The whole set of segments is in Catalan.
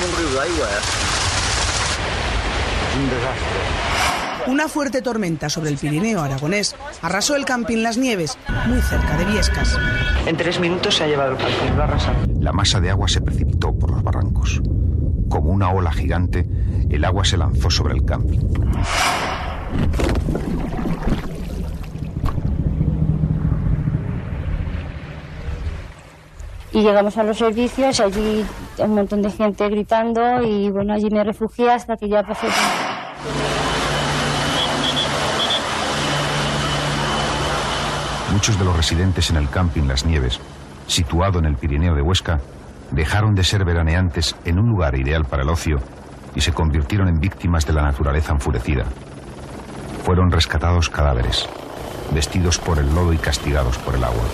un riu d'aigua, eh? Un desastre. Una fuerte tormenta sobre el Pirineo aragonés arrasó el camping Las Nieves, muy cerca de Viescas. En tres minutos se ha llevado el camping, lo ha arrasado. La masa de agua se precipitó por los barrancos. Como una ola gigante, el agua se lanzó sobre el camping. Y llegamos a los servicios, allí un montón de gente gritando y bueno, allí me refugié hasta que ya pasó. Muchos de los residentes en el camping Las Nieves, situado en el Pirineo de Huesca, dejaron de ser veraneantes en un lugar ideal para el ocio y se convirtieron en víctimas de la naturaleza enfurecida. Fueron rescatados cadáveres, vestidos por el lodo y castigados por el agua.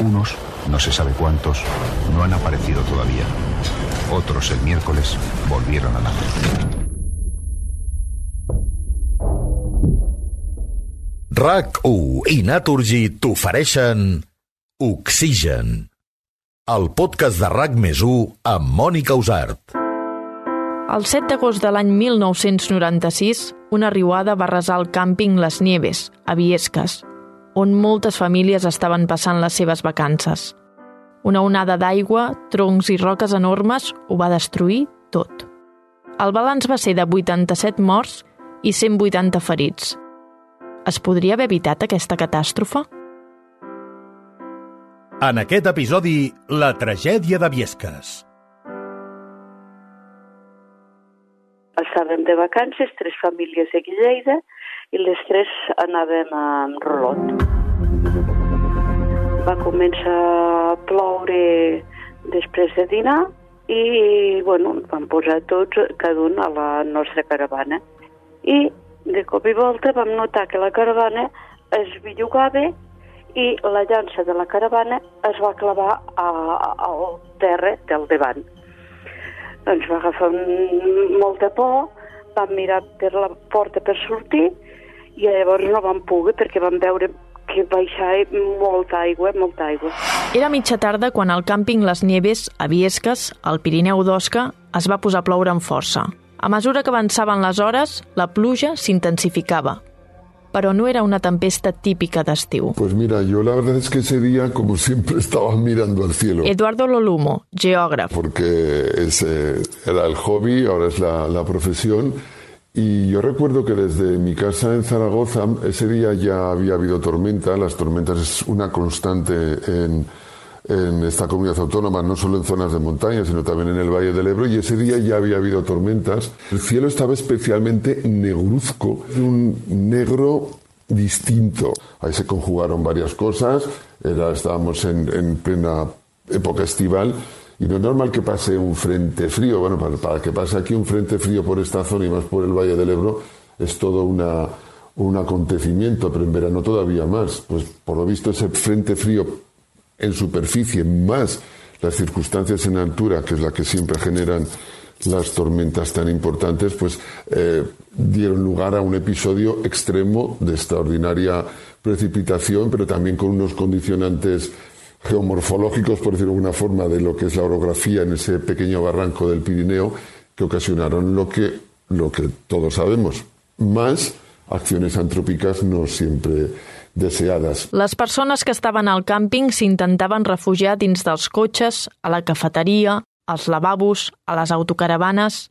Unos no se sabe cuántos, no han aparecido todavía. Otros el miércoles volvieron a nacer. RAC1 i Naturgy t'ofereixen Oxigen, el podcast de RAC més 1 amb Mònica Usart. El 7 d'agost de l'any 1996, una riuada va resar el càmping Les Nieves, a Viescas, on moltes famílies estaven passant les seves vacances. Una onada d'aigua, troncs i roques enormes ho va destruir tot. El balanç va ser de 87 morts i 180 ferits. Es podria haver evitat aquesta catàstrofe? En aquest episodi, la tragèdia de Viesques. Estàvem de vacances, tres famílies de Lleida, i les tres anàvem amb rolot. Va començar a ploure després de dinar i, bueno, vam posar tots, cada un a la nostra caravana. I de cop i volta vam notar que la caravana es billugava i la llança de la caravana es va clavar a, a, al terra del davant. Ens va agafar molta por, vam mirar per la porta per sortir i llavors no vam poder perquè vam veure que baixava molta aigua, molta aigua. Era mitja tarda quan al càmping Les Nieves, a Viesques, al Pirineu d'Osca, es va posar a ploure amb força. A mesura que avançaven les hores, la pluja s'intensificava. Però no era una tempesta típica d'estiu. Pues mira, yo la verdad es que ese día, como siempre, estaba mirando al cielo. Eduardo Lolumo, geògraf. Porque ese era el hobby, ahora es la, la profesión. Y yo recuerdo que desde mi casa en Zaragoza, ese día ya había habido tormenta. Las tormentas es una constante en, en esta comunidad autónoma, no solo en zonas de montaña, sino también en el Valle del Ebro, y ese día ya había habido tormentas. El cielo estaba especialmente negruzco, un negro distinto. Ahí se conjugaron varias cosas, estábamos en plena época estival, y no es normal que pase un frente frío. Bueno, para, que pase aquí un frente frío por esta zona y más por el Valle del Ebro, es todo una, un acontecimiento, pero en verano todavía más. Pues por lo visto ese frente frío en superficie más las circunstancias en altura, que es la que siempre generan las tormentas tan importantes, pues eh, dieron lugar a un episodio extremo de extraordinaria precipitación, pero también con unos condicionantes geomorfológicos, por decirlo de alguna forma, de lo que es la orografía en ese pequeño barranco del Pirineo, que ocasionaron lo que, lo que todos sabemos, más acciones antrópicas no siempre deseades. Les persones que estaven al càmping s'intentaven refugiar dins dels cotxes, a la cafeteria, als lavabos, a les autocaravanes...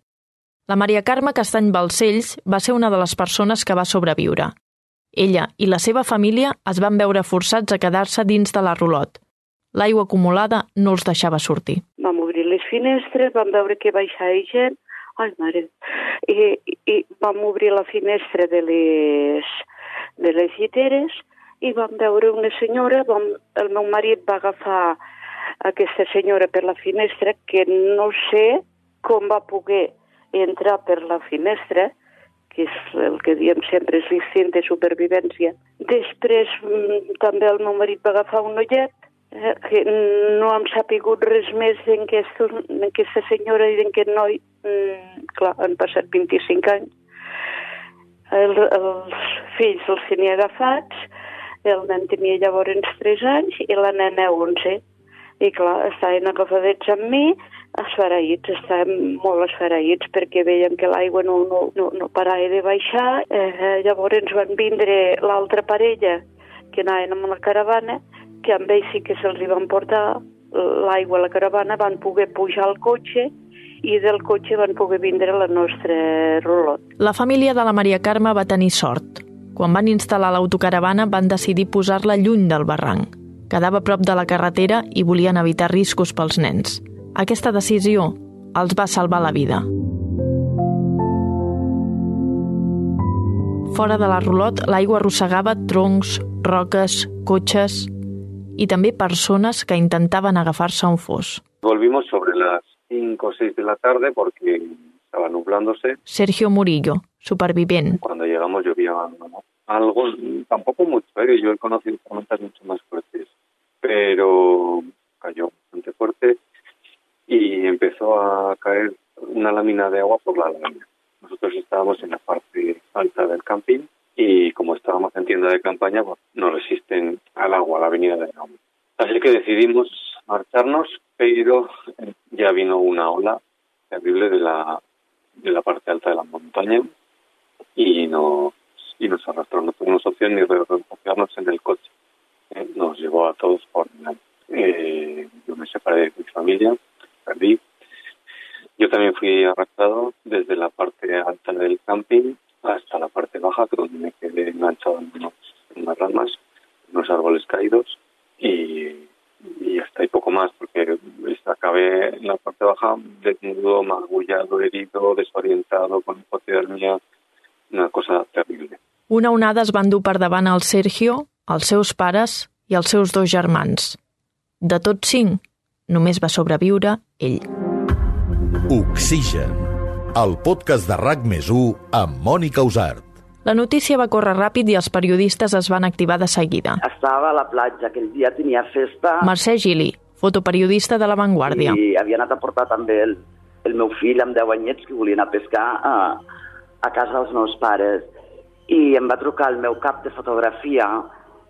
La Maria Carme Castany Balcells va ser una de les persones que va sobreviure. Ella i la seva família es van veure forçats a quedar-se dins de la rulot. L'aigua acumulada no els deixava sortir. Vam obrir les finestres, vam veure que baixava gent, ai mare, i, i vam obrir la finestra de les, de les lliteres i vam veure una senyora, vam, el meu marit va agafar aquesta senyora per la finestra que no sé com va poder entrar per la finestra, que és el que diem sempre és l'instint de supervivència. Després també el meu marit va agafar un ullet, que no hem sapigut res més d'aquesta senyora i d'aquest noi. Mm, clar, han passat 25 anys. El, els fills els tenia agafats, el nen tenia llavors 3 anys i la nena 11. I clar, estaven agafadets amb mi, esfereïts, estàvem molt esfereïts perquè veiem que l'aigua no, no, no, no parava de baixar. Eh, llavors van vindre l'altra parella que anaven amb la caravana, que amb ells sí que se'ls van portar l'aigua a la caravana, van poder pujar al cotxe i del cotxe van poder vindre la nostra rulot. La família de la Maria Carme va tenir sort. Quan van instal·lar l'autocaravana van decidir posar-la lluny del barranc. Quedava prop de la carretera i volien evitar riscos pels nens. Aquesta decisió els va salvar la vida. Fora de la rulot, l'aigua arrossegava troncs, roques, cotxes i també persones que intentaven agafar-se a un fos. Volvimos sobre las 5 o 6 de la tarde porque estaba nublándose. Sergio Murillo, superviviente. Cuando llegamos llovía algo, tampoco mucho, ¿eh? yo he conocido tormentas mucho más fuertes, pero cayó bastante fuerte y empezó a caer una lámina de agua por la lámina. Nosotros estábamos en la parte alta del camping y como estábamos en tienda de campaña, pues, no resisten al agua, a la avenida de agua. Así que decidimos marcharnos, pero ya vino una ola terrible de la, de la parte alta de la montaña y nos, y nos arrastró. No tuvimos opción ni de refugiarnos en el coche. Eh, nos llevó a todos por eh, yo me separé de mi familia, perdí. Yo también fui arrastrado desnudo, magullado, herido, desorientado, con hipotermia, una cosa terrible. Una onada es van dur per davant el Sergio, els seus pares i els seus dos germans. De tots cinc, només va sobreviure ell. Oxigen, el podcast de RAC més amb Mònica Usart. La notícia va córrer ràpid i els periodistes es van activar de seguida. Estava a la platja, aquell dia tenia festa... Mercè Gili, fotoperiodista de La Vanguardia. I havia anat a portar també el, el meu fill amb 10 anyets que volia anar a pescar a, a casa dels meus pares. I em va trucar el meu cap de fotografia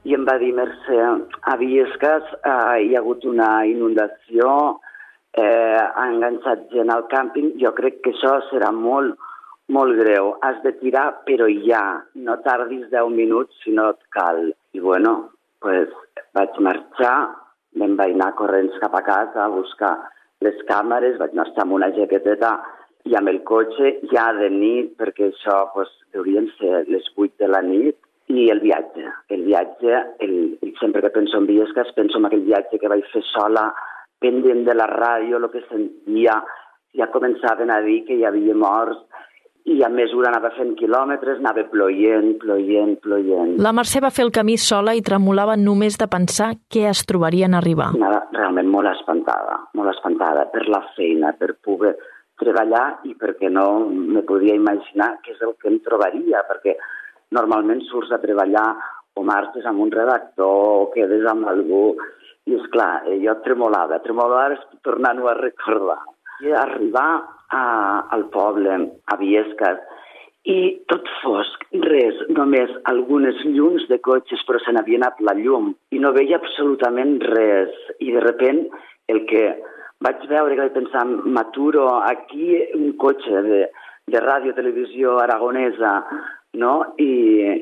i em va dir, Mercè, a Viesques eh, hi ha hagut una inundació, eh, ha enganxat gent al càmping, jo crec que això serà molt, molt greu. Has de tirar, però ja, no tardis 10 minuts si no et cal. I bueno, pues, vaig marxar, me'n vaig anar corrents cap a casa a buscar les càmeres, vaig anar amb una jaqueteta i amb el cotxe ja de nit, perquè això pues, deurien ser les 8 de la nit, i el viatge. El viatge, el, el, sempre que penso en Viesques, penso en aquell viatge que vaig fer sola, pendent de la ràdio, el que sentia, ja començaven a dir que hi havia morts, i a mesura anava fent quilòmetres, anava ploient, ploient, ploient. La Mercè va fer el camí sola i tremolava només de pensar què es trobarien a arribar. Anava realment molt espantada, molt espantada per la feina, per poder treballar i perquè no me podia imaginar què és el que em trobaria, perquè normalment surts a treballar o marxes amb un redactor o quedes amb algú i, és clar, eh, jo tremolava, tremolava tornant-ho a recordar. I arribar a, al poble, a Viesques, i tot fosc, res, només algunes llums de cotxes, però se n'havia anat la llum i no veia absolutament res. I de repent el que vaig veure que vaig pensar, m'aturo aquí un cotxe de, de ràdio, televisió aragonesa, no? I,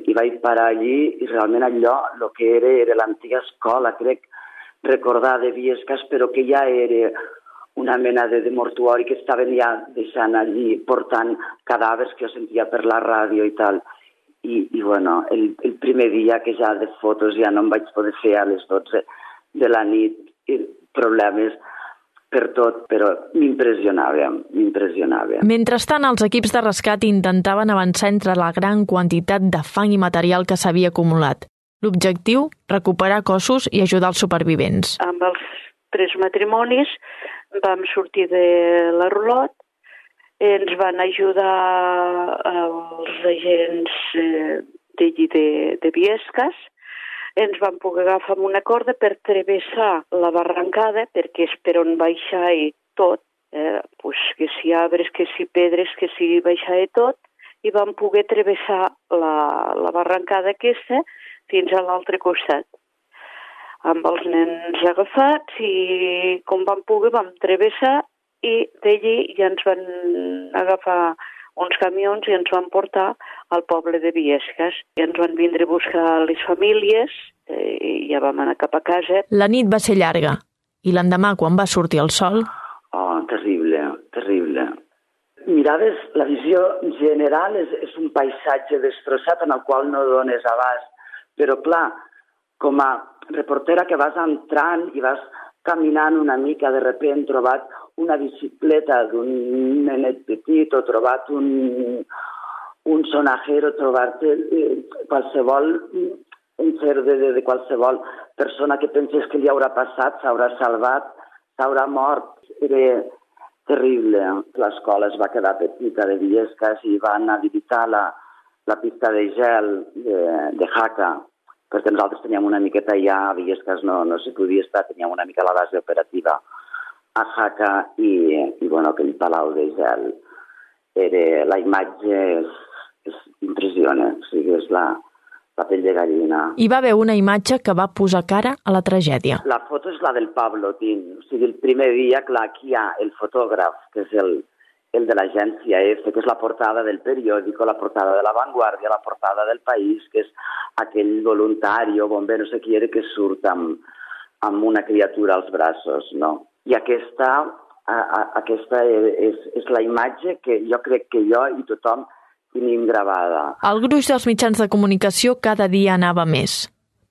i vaig parar allí i realment allò, el que era, era l'antiga escola, crec, recordar de Viescas, però que ja era una mena de, de mortuori que estaven ja deixant allí, portant cadàvers que jo sentia per la ràdio i tal. I, i bueno, el, el primer dia que ja de fotos ja no em vaig poder fer a les 12 de la nit, i problemes per tot, però m'impressionava, m'impressionava. Mentrestant, els equips de rescat intentaven avançar entre la gran quantitat de fang i material que s'havia acumulat. L'objectiu, recuperar cossos i ajudar els supervivents. Amb els tres matrimonis vam sortir de la Rolot, ens van ajudar els agents eh, d'allí de, de Viesques, ens van poder agafar amb una corda per travessar la barrancada, perquè és per on baixar i tot, eh, pues, que si arbres, que si pedres, que si baixar i tot, i vam poder travessar la, la barrancada aquesta fins a l'altre costat amb els nens agafats i com vam poder vam travessar i d'allí ja ens van agafar uns camions i ens van portar al poble de Viesques. I ens van vindre a buscar les famílies eh, i ja vam anar cap a casa. La nit va ser llarga i l'endemà, quan va sortir el sol... Oh, terrible, terrible. Miraves, la visió general és, és un paisatge destrossat en el qual no dones abast. Però, clar, com a reportera que vas entrant i vas caminant una mica, de repent trobat una bicicleta d'un nenet petit o trobat un, un sonajero, trobar-te eh, qualsevol un fer de, de, de qualsevol persona que penses que li haurà passat, s'haurà salvat, s'haurà mort. Era terrible. L'escola es va quedar petita de Viescas i van habilitar la, la pista de gel de, de Jaca, perquè nosaltres teníem una miqueta ja, a Viescas no, no se podia estar, teníem una mica la base operativa a Jaca i, i bueno, aquell palau de gel. Era, la imatge és, és impressionant, o sigui, és la, la pell de gallina. Hi va haver una imatge que va posar cara a la tragèdia. La foto és la del Pablo Tin. O sigui, el primer dia, clar, aquí hi ha el fotògraf, que és el, el de l'agència EFE, que és la portada del periòdico, la portada de La Vanguardia, la portada del País, que és aquell voluntari o bomber, no sé qui era, que surt amb, amb una criatura als braços, no? I aquesta, a, a, aquesta és, és la imatge que jo crec que jo i tothom tenim gravada. El gruix dels mitjans de comunicació cada dia anava més.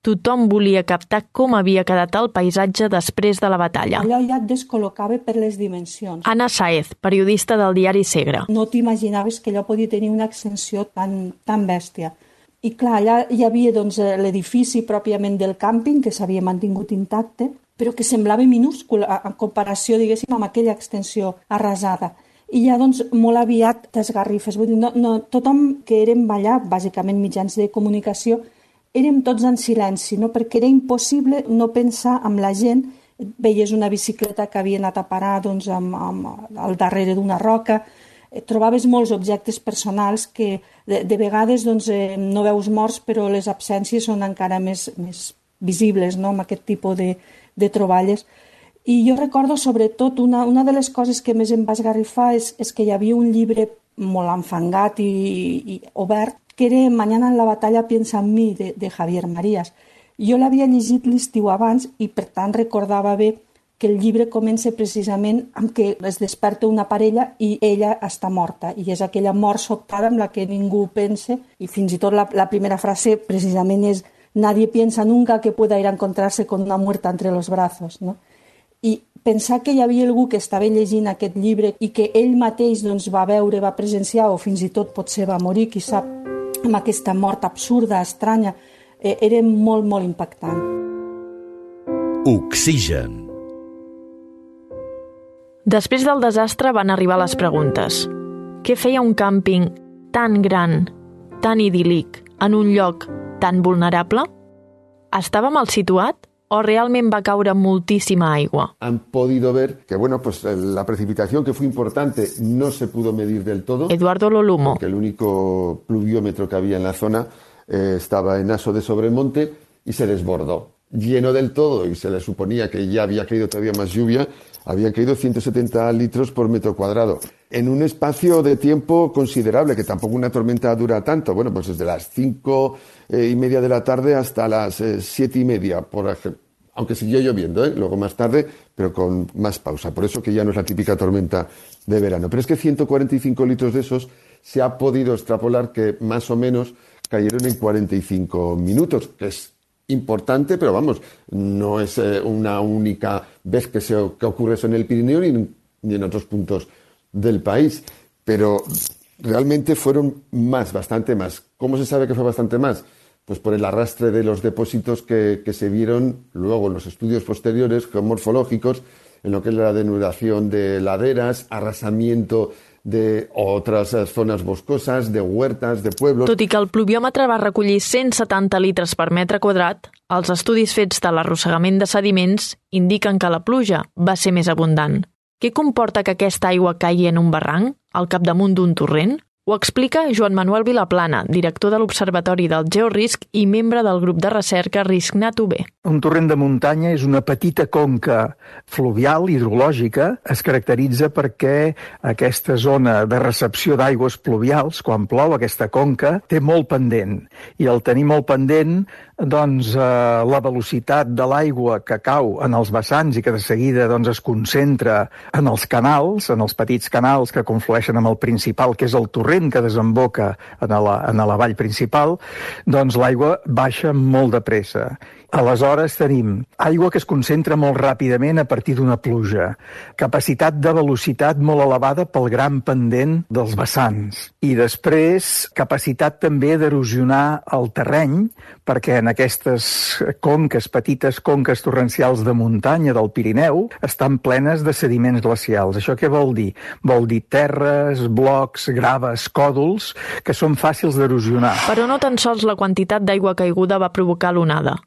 Tothom volia captar com havia quedat el paisatge després de la batalla. Allò ja et descol·locava per les dimensions. Anna Saez, periodista del diari Segre. No t'imaginaves que allò podia tenir una extensió tan, tan bèstia. I clar, allà hi havia doncs, l'edifici pròpiament del càmping, que s'havia mantingut intacte, però que semblava minúscul en comparació, diguéssim, amb aquella extensió arrasada. I ja, doncs, molt aviat t'esgarrifes. Vull dir, no, no, tothom que érem allà, bàsicament mitjans de comunicació, érem tots en silenci, no? perquè era impossible no pensar amb la gent. Veies una bicicleta que havia anat a parar doncs, amb, amb, al darrere d'una roca, trobaves molts objectes personals que de, de vegades doncs, eh, no veus morts, però les absències són encara més, més visibles no? amb aquest tipus de, de troballes. I jo recordo sobretot una, una de les coses que més em va esgarrifar és, és que hi havia un llibre molt enfangat i, i obert que era Mañana en la batalla piensa en mi de, de Javier Marías. Jo l'havia llegit l'estiu abans i per tant recordava bé que el llibre comença precisament amb que es desperta una parella i ella està morta i és aquella mort sobtada amb la que ningú pensa i fins i tot la, la primera frase precisament és nadie piensa nunca que pueda ir a encontrarse con una muerta entre los brazos, no? I pensar que hi havia algú que estava llegint aquest llibre i que ell mateix doncs, va veure, va presenciar o fins i tot potser va morir, qui sap, amb aquesta mort absurda, estranya, eh, era molt, molt impactant. Oxigen. Després del desastre van arribar les preguntes. Què feia un càmping tan gran, tan idíl·lic, en un lloc tan vulnerable? Estava mal situat o realment va caure moltíssima aigua? Han podido ver que, bueno, pues la precipitación que fue importante no se pudo medir del todo. Eduardo Lolumo. Que el único pluviómetro que había en la zona eh, estaba en Aso de Sobremonte y se desbordó. Lleno del todo y se le suponía que ya había caído todavía más lluvia, habían caído 170 litros por metro cuadrado. En un espacio de tiempo considerable, que tampoco una tormenta dura tanto. Bueno, pues desde las cinco eh, y media de la tarde hasta las eh, siete y media, por ejemplo. Aunque siguió lloviendo, ¿eh? luego más tarde, pero con más pausa. Por eso que ya no es la típica tormenta de verano. Pero es que 145 litros de esos se ha podido extrapolar que más o menos cayeron en 45 minutos, que es importante, pero vamos, no es eh, una única vez que, se, que ocurre eso en el Pirineo ni, ni en otros puntos del país. Pero realmente fueron más, bastante más. ¿Cómo se sabe que fue bastante más? Pues por el arrastre de los depósitos que, que se vieron luego en los estudios posteriores geomorfológicos, en lo que es la denudación de laderas, arrasamiento de otras zones boscoses, de huertes, de pueblos... Tot i que el pluviòmetre va recollir 170 litres per metre quadrat, els estudis fets de l'arrossegament de sediments indiquen que la pluja va ser més abundant. Què comporta que aquesta aigua caigui en un barranc, al capdamunt d'un torrent? Ho explica Joan Manuel Vilaplana, director de l'Observatori del Georisc i membre del grup de recerca RiscNat UB. Un torrent de muntanya és una petita conca fluvial hidrològica. Es caracteritza perquè aquesta zona de recepció d'aigües pluvials, quan plou aquesta conca, té molt pendent. I al tenir molt pendent, doncs, eh, la velocitat de l'aigua que cau en els vessants i que de seguida doncs, es concentra en els canals, en els petits canals que conflueixen amb el principal, que és el torrent, que desemboca en la, en la vall principal, doncs l'aigua baixa molt de pressa. Aleshores tenim aigua que es concentra molt ràpidament a partir d'una pluja, capacitat de velocitat molt elevada pel gran pendent dels vessants i després capacitat també d'erosionar el terreny perquè en aquestes conques, petites conques torrencials de muntanya del Pirineu, estan plenes de sediments glacials. Això què vol dir? Vol dir terres, blocs, graves, còdols, que són fàcils d'erosionar. Però no tan sols la quantitat d'aigua caiguda va provocar l'onada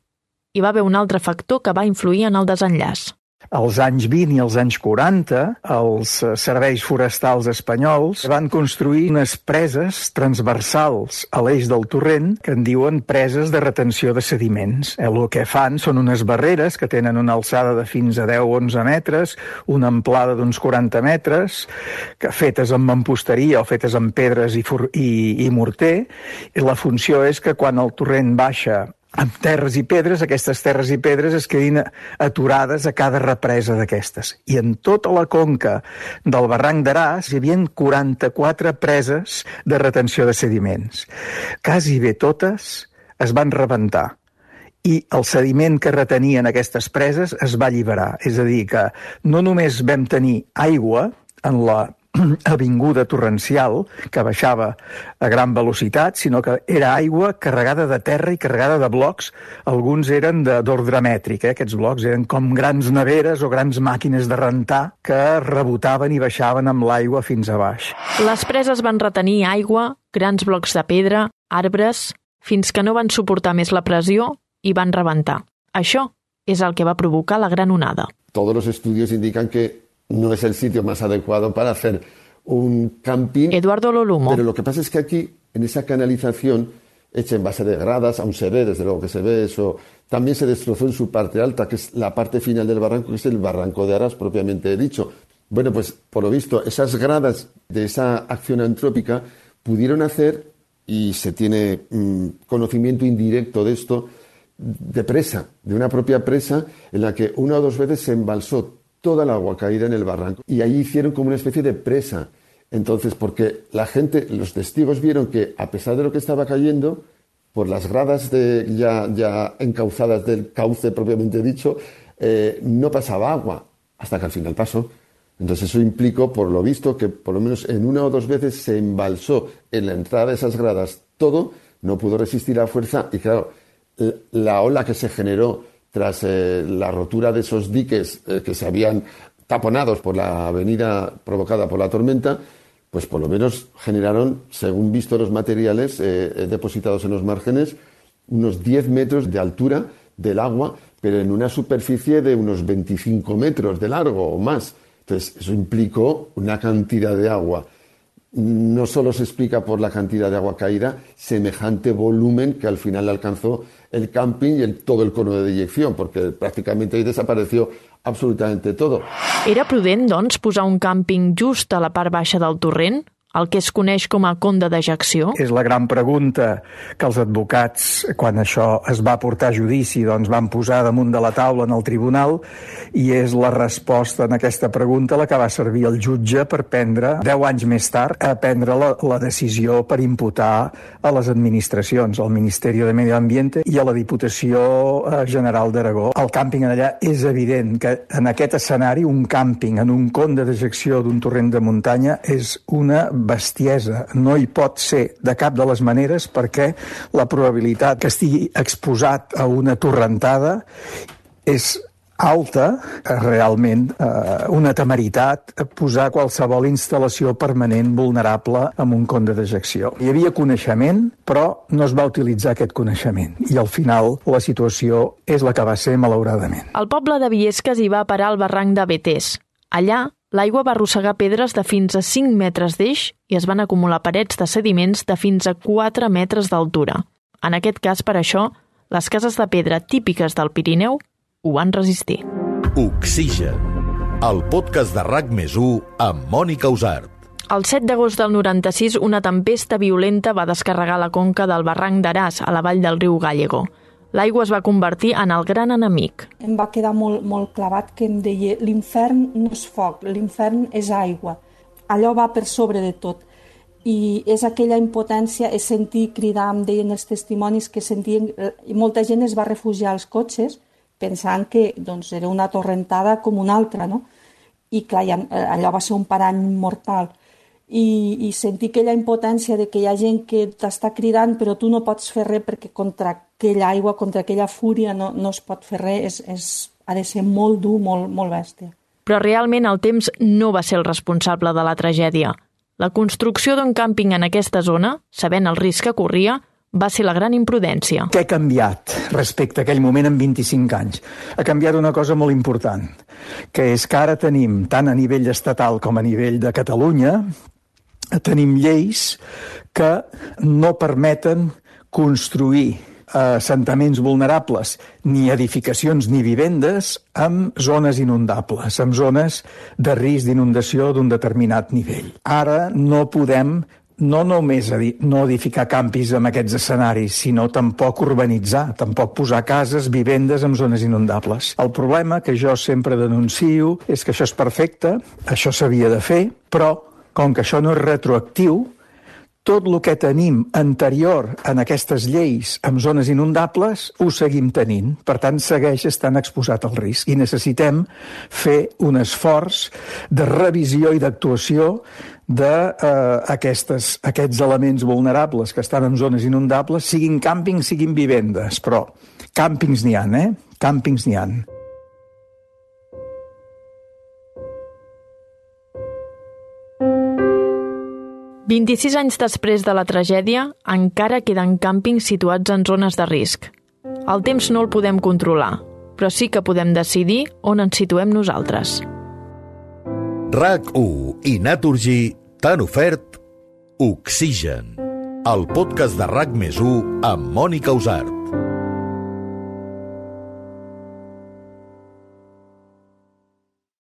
hi va haver un altre factor que va influir en el desenllaç. Als anys 20 i als anys 40, els eh, serveis forestals espanyols van construir unes preses transversals a l'eix del torrent que en diuen preses de retenció de sediments. El que fan són unes barreres que tenen una alçada de fins a 10-11 metres, una amplada d'uns 40 metres, que fetes amb mamposteria o fetes amb pedres i, i, i morter, i la funció és que quan el torrent baixa amb terres i pedres, aquestes terres i pedres es quedin aturades a cada represa d'aquestes. I en tota la conca del barranc d'Aràs hi havia 44 preses de retenció de sediments. Quasi bé totes es van rebentar i el sediment que retenien aquestes preses es va alliberar. És a dir, que no només vam tenir aigua en la avinguda torrencial que baixava a gran velocitat, sinó que era aigua carregada de terra i carregada de blocs. Alguns eren d'ordre mètric, eh? aquests blocs eren com grans neveres o grans màquines de rentar que rebotaven i baixaven amb l'aigua fins a baix. Les preses van retenir aigua, grans blocs de pedra, arbres, fins que no van suportar més la pressió i van rebentar. Això és el que va provocar la gran onada. Todos los estudios indican que no es el sitio más adecuado para hacer un camping. Eduardo Lolumo. Pero lo que pasa es que aquí, en esa canalización, hecha en base de gradas, aún se ve, desde luego que se ve eso, también se destrozó en su parte alta, que es la parte final del barranco, que es el barranco de Aras propiamente dicho. Bueno, pues por lo visto, esas gradas de esa acción antrópica pudieron hacer, y se tiene mm, conocimiento indirecto de esto, de presa, de una propia presa en la que una o dos veces se embalsó toda el agua caída en el barranco y ahí hicieron como una especie de presa. Entonces, porque la gente, los testigos vieron que a pesar de lo que estaba cayendo, por las gradas ya, ya encauzadas del cauce propiamente dicho, eh, no pasaba agua, hasta que al final pasó. Entonces eso implicó, por lo visto, que por lo menos en una o dos veces se embalsó en la entrada de esas gradas todo, no pudo resistir la fuerza y claro, la ola que se generó tras eh, la rotura de esos diques eh, que se habían taponados por la avenida provocada por la tormenta, pues por lo menos generaron, según visto los materiales eh, depositados en los márgenes, unos 10 metros de altura del agua, pero en una superficie de unos 25 metros de largo o más. Entonces, eso implicó una cantidad de agua. No solo se explica por la cantidad de agua caída, semejante volumen que al final alcanzó el camping y el, todo el cono de deyección, porque prácticamente ahí desapareció absolutamente todo. Era prudent, doncs, posar un càmping just a la part baixa del torrent? El que es coneix com a conde d'ejecció? És la gran pregunta que els advocats, quan això es va portar a judici, doncs van posar damunt de la taula en el tribunal i és la resposta en aquesta pregunta la que va servir el jutge per prendre, 10 anys més tard, a prendre la, la decisió per imputar a les administracions, al Ministeri de Medi Ambient i a la Diputació eh, General d'Aragó. El càmping allà és evident que en aquest escenari un càmping en un conde d'ejecció d'un torrent de muntanya és una bestiesa. No hi pot ser de cap de les maneres perquè la probabilitat que estigui exposat a una torrentada és alta, realment eh, una temeritat posar qualsevol instal·lació permanent vulnerable amb un conde d'ejecció. Hi havia coneixement, però no es va utilitzar aquest coneixement i al final la situació és la que va ser malauradament. El poble de Viesques hi va parar al barranc de Betés. Allà L'aigua va arrossegar pedres de fins a 5 metres d'eix i es van acumular parets de sediments de fins a 4 metres d'altura. En aquest cas, per això, les cases de pedra típiques del Pirineu ho van resistir. Oxigen, el podcast de RAC més amb Mònica Usart. El 7 d'agost del 96, una tempesta violenta va descarregar la conca del barranc d'Aràs, a la vall del riu Gallego. L'aigua es va convertir en el gran enemic. Em va quedar molt, molt clavat que em deia l'infern no és foc, l'infern és aigua. Allò va per sobre de tot. I és aquella impotència, és sentir cridar, em deien els testimonis que sentien... I molta gent es va refugiar als cotxes pensant que doncs, era una torrentada com una altra, no? I clar, ja, allò va ser un parany mortal i, i sentir aquella impotència de que hi ha gent que t'està cridant però tu no pots fer res perquè contra aquella aigua, contra aquella fúria no, no es pot fer res, és, és, ha de ser molt dur, molt, molt bèstia. Però realment el temps no va ser el responsable de la tragèdia. La construcció d'un càmping en aquesta zona, sabent el risc que corria, va ser la gran imprudència. Què ha canviat respecte a aquell moment en 25 anys? Ha canviat una cosa molt important, que és que ara tenim, tant a nivell estatal com a nivell de Catalunya, tenim lleis que no permeten construir assentaments vulnerables, ni edificacions ni vivendes, amb zones inundables, amb zones de risc d'inundació d'un determinat nivell. Ara no podem no només no edificar campis en aquests escenaris, sinó tampoc urbanitzar, tampoc posar cases, vivendes en zones inundables. El problema que jo sempre denuncio és que això és perfecte, això s'havia de fer, però com que això no és retroactiu, tot el que tenim anterior en aquestes lleis amb zones inundables ho seguim tenint. Per tant, segueix estant exposat al risc i necessitem fer un esforç de revisió i d'actuació d'aquests eh, aquests elements vulnerables que estan en zones inundables, siguin càmpings, siguin vivendes, però càmpings n'hi ha, eh? Càmpings n'hi ha. 26 anys després de la tragèdia, encara queden càmpings situats en zones de risc. El temps no el podem controlar, però sí que podem decidir on ens situem nosaltres. RAC1 i Naturgy t'han ofert Oxigen, el podcast de RAC més amb Mònica Usart.